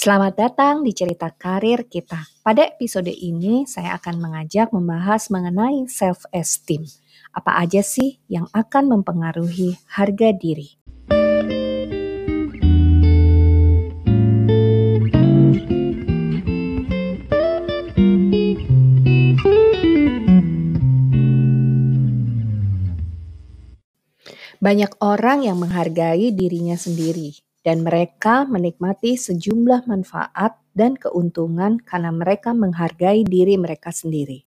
Selamat datang di cerita karir kita. Pada episode ini, saya akan mengajak membahas mengenai self-esteem. Apa aja sih yang akan mempengaruhi harga diri? Banyak orang yang menghargai dirinya sendiri, dan mereka menikmati sejumlah manfaat dan keuntungan karena mereka menghargai diri mereka sendiri.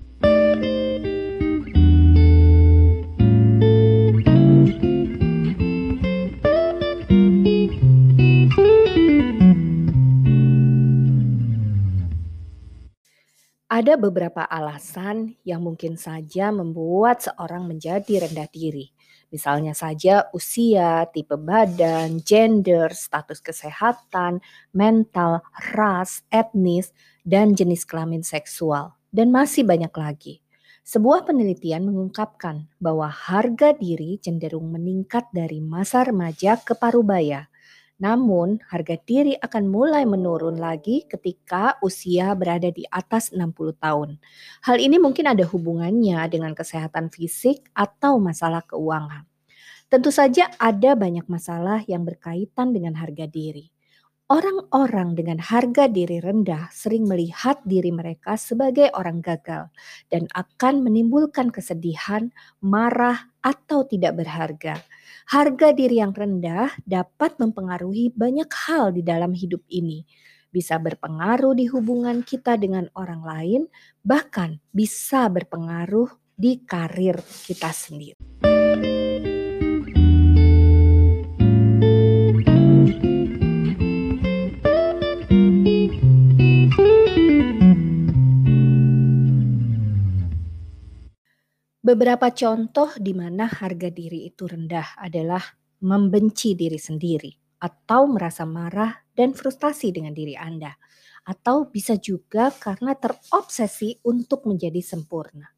Ada beberapa alasan yang mungkin saja membuat seorang menjadi rendah diri. Misalnya saja usia, tipe badan, gender, status kesehatan, mental, ras, etnis, dan jenis kelamin seksual, dan masih banyak lagi. Sebuah penelitian mengungkapkan bahwa harga diri cenderung meningkat dari masa remaja ke parubaya. Namun, harga diri akan mulai menurun lagi ketika usia berada di atas 60 tahun. Hal ini mungkin ada hubungannya dengan kesehatan fisik atau masalah keuangan. Tentu saja ada banyak masalah yang berkaitan dengan harga diri. Orang-orang dengan harga diri rendah sering melihat diri mereka sebagai orang gagal dan akan menimbulkan kesedihan, marah, atau tidak berharga. Harga diri yang rendah dapat mempengaruhi banyak hal di dalam hidup ini. Bisa berpengaruh di hubungan kita dengan orang lain, bahkan bisa berpengaruh di karir kita sendiri. Beberapa contoh di mana harga diri itu rendah adalah membenci diri sendiri atau merasa marah dan frustasi dengan diri Anda. Atau bisa juga karena terobsesi untuk menjadi sempurna.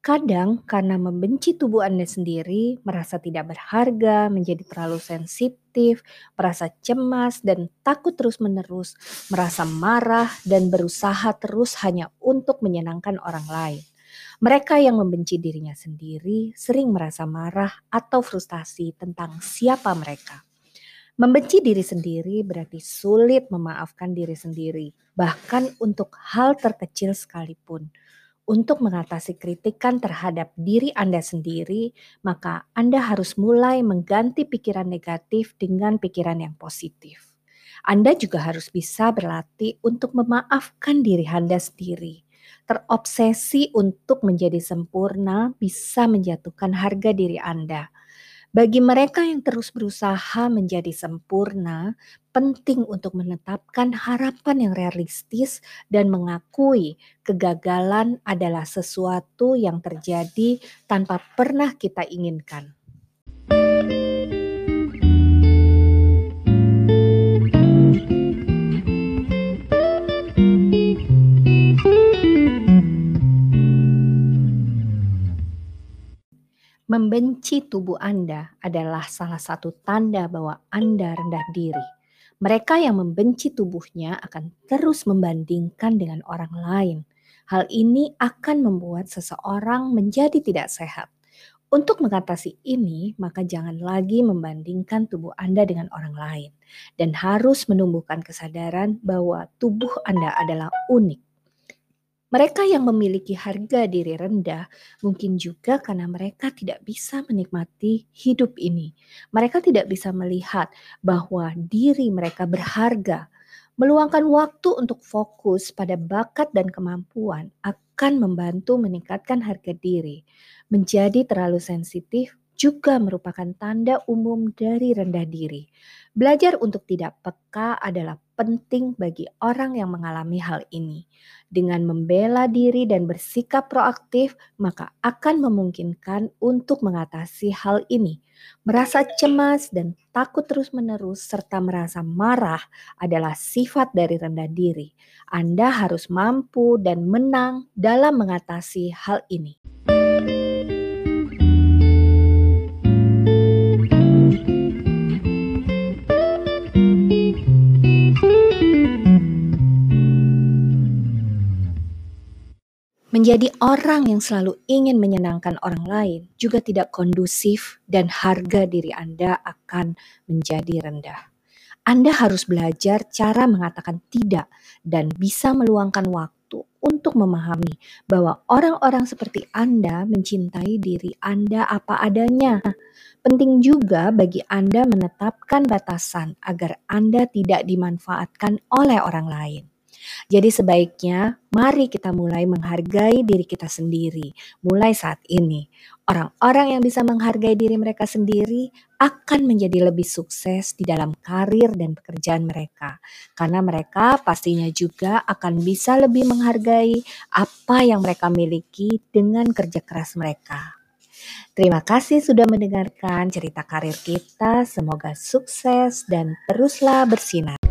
Kadang karena membenci tubuh Anda sendiri, merasa tidak berharga, menjadi terlalu sensitif, merasa cemas dan takut terus-menerus, merasa marah dan berusaha terus hanya untuk menyenangkan orang lain. Mereka yang membenci dirinya sendiri sering merasa marah atau frustasi tentang siapa mereka. Membenci diri sendiri berarti sulit memaafkan diri sendiri, bahkan untuk hal terkecil sekalipun. Untuk mengatasi kritikan terhadap diri Anda sendiri, maka Anda harus mulai mengganti pikiran negatif dengan pikiran yang positif. Anda juga harus bisa berlatih untuk memaafkan diri Anda sendiri terobsesi untuk menjadi sempurna bisa menjatuhkan harga diri Anda. Bagi mereka yang terus berusaha menjadi sempurna, penting untuk menetapkan harapan yang realistis dan mengakui kegagalan adalah sesuatu yang terjadi tanpa pernah kita inginkan. Membenci tubuh Anda adalah salah satu tanda bahwa Anda rendah diri. Mereka yang membenci tubuhnya akan terus membandingkan dengan orang lain. Hal ini akan membuat seseorang menjadi tidak sehat. Untuk mengatasi ini, maka jangan lagi membandingkan tubuh Anda dengan orang lain, dan harus menumbuhkan kesadaran bahwa tubuh Anda adalah unik mereka yang memiliki harga diri rendah mungkin juga karena mereka tidak bisa menikmati hidup ini. Mereka tidak bisa melihat bahwa diri mereka berharga. Meluangkan waktu untuk fokus pada bakat dan kemampuan akan membantu meningkatkan harga diri. Menjadi terlalu sensitif juga merupakan tanda umum dari rendah diri. Belajar untuk tidak peka adalah penting bagi orang yang mengalami hal ini. Dengan membela diri dan bersikap proaktif, maka akan memungkinkan untuk mengatasi hal ini. Merasa cemas dan takut terus-menerus, serta merasa marah adalah sifat dari rendah diri. Anda harus mampu dan menang dalam mengatasi hal ini. Menjadi orang yang selalu ingin menyenangkan orang lain juga tidak kondusif dan harga diri Anda akan menjadi rendah. Anda harus belajar cara mengatakan tidak dan bisa meluangkan waktu untuk memahami bahwa orang-orang seperti Anda mencintai diri Anda apa adanya. Penting juga bagi Anda menetapkan batasan agar Anda tidak dimanfaatkan oleh orang lain. Jadi sebaiknya mari kita mulai menghargai diri kita sendiri mulai saat ini. Orang-orang yang bisa menghargai diri mereka sendiri akan menjadi lebih sukses di dalam karir dan pekerjaan mereka. Karena mereka pastinya juga akan bisa lebih menghargai apa yang mereka miliki dengan kerja keras mereka. Terima kasih sudah mendengarkan cerita karir kita. Semoga sukses dan teruslah bersinar.